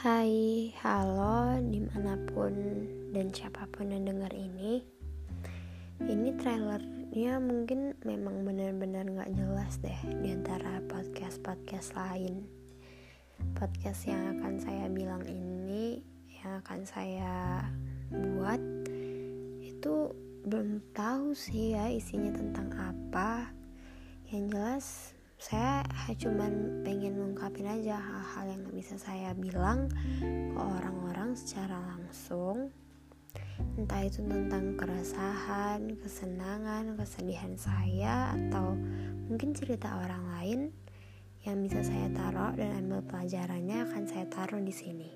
Hai, halo di mana pun dan siapa pun yang dengar ini. Ini trailernya mungkin memang benar-benar gak jelas deh Di antara podcast-podcast lain. Podcast yang akan saya bilang ini Yang akan saya buat Itu belum tahu sih ya isinya tentang apa. Yang jelas saya cuma pengen ngungkapin aja hal-hal yang gak bisa saya bilang ke orang-orang secara langsung entah itu tentang keresahan, kesenangan, kesedihan saya atau mungkin cerita orang lain yang bisa saya taruh dan ambil pelajarannya akan saya taruh di sini.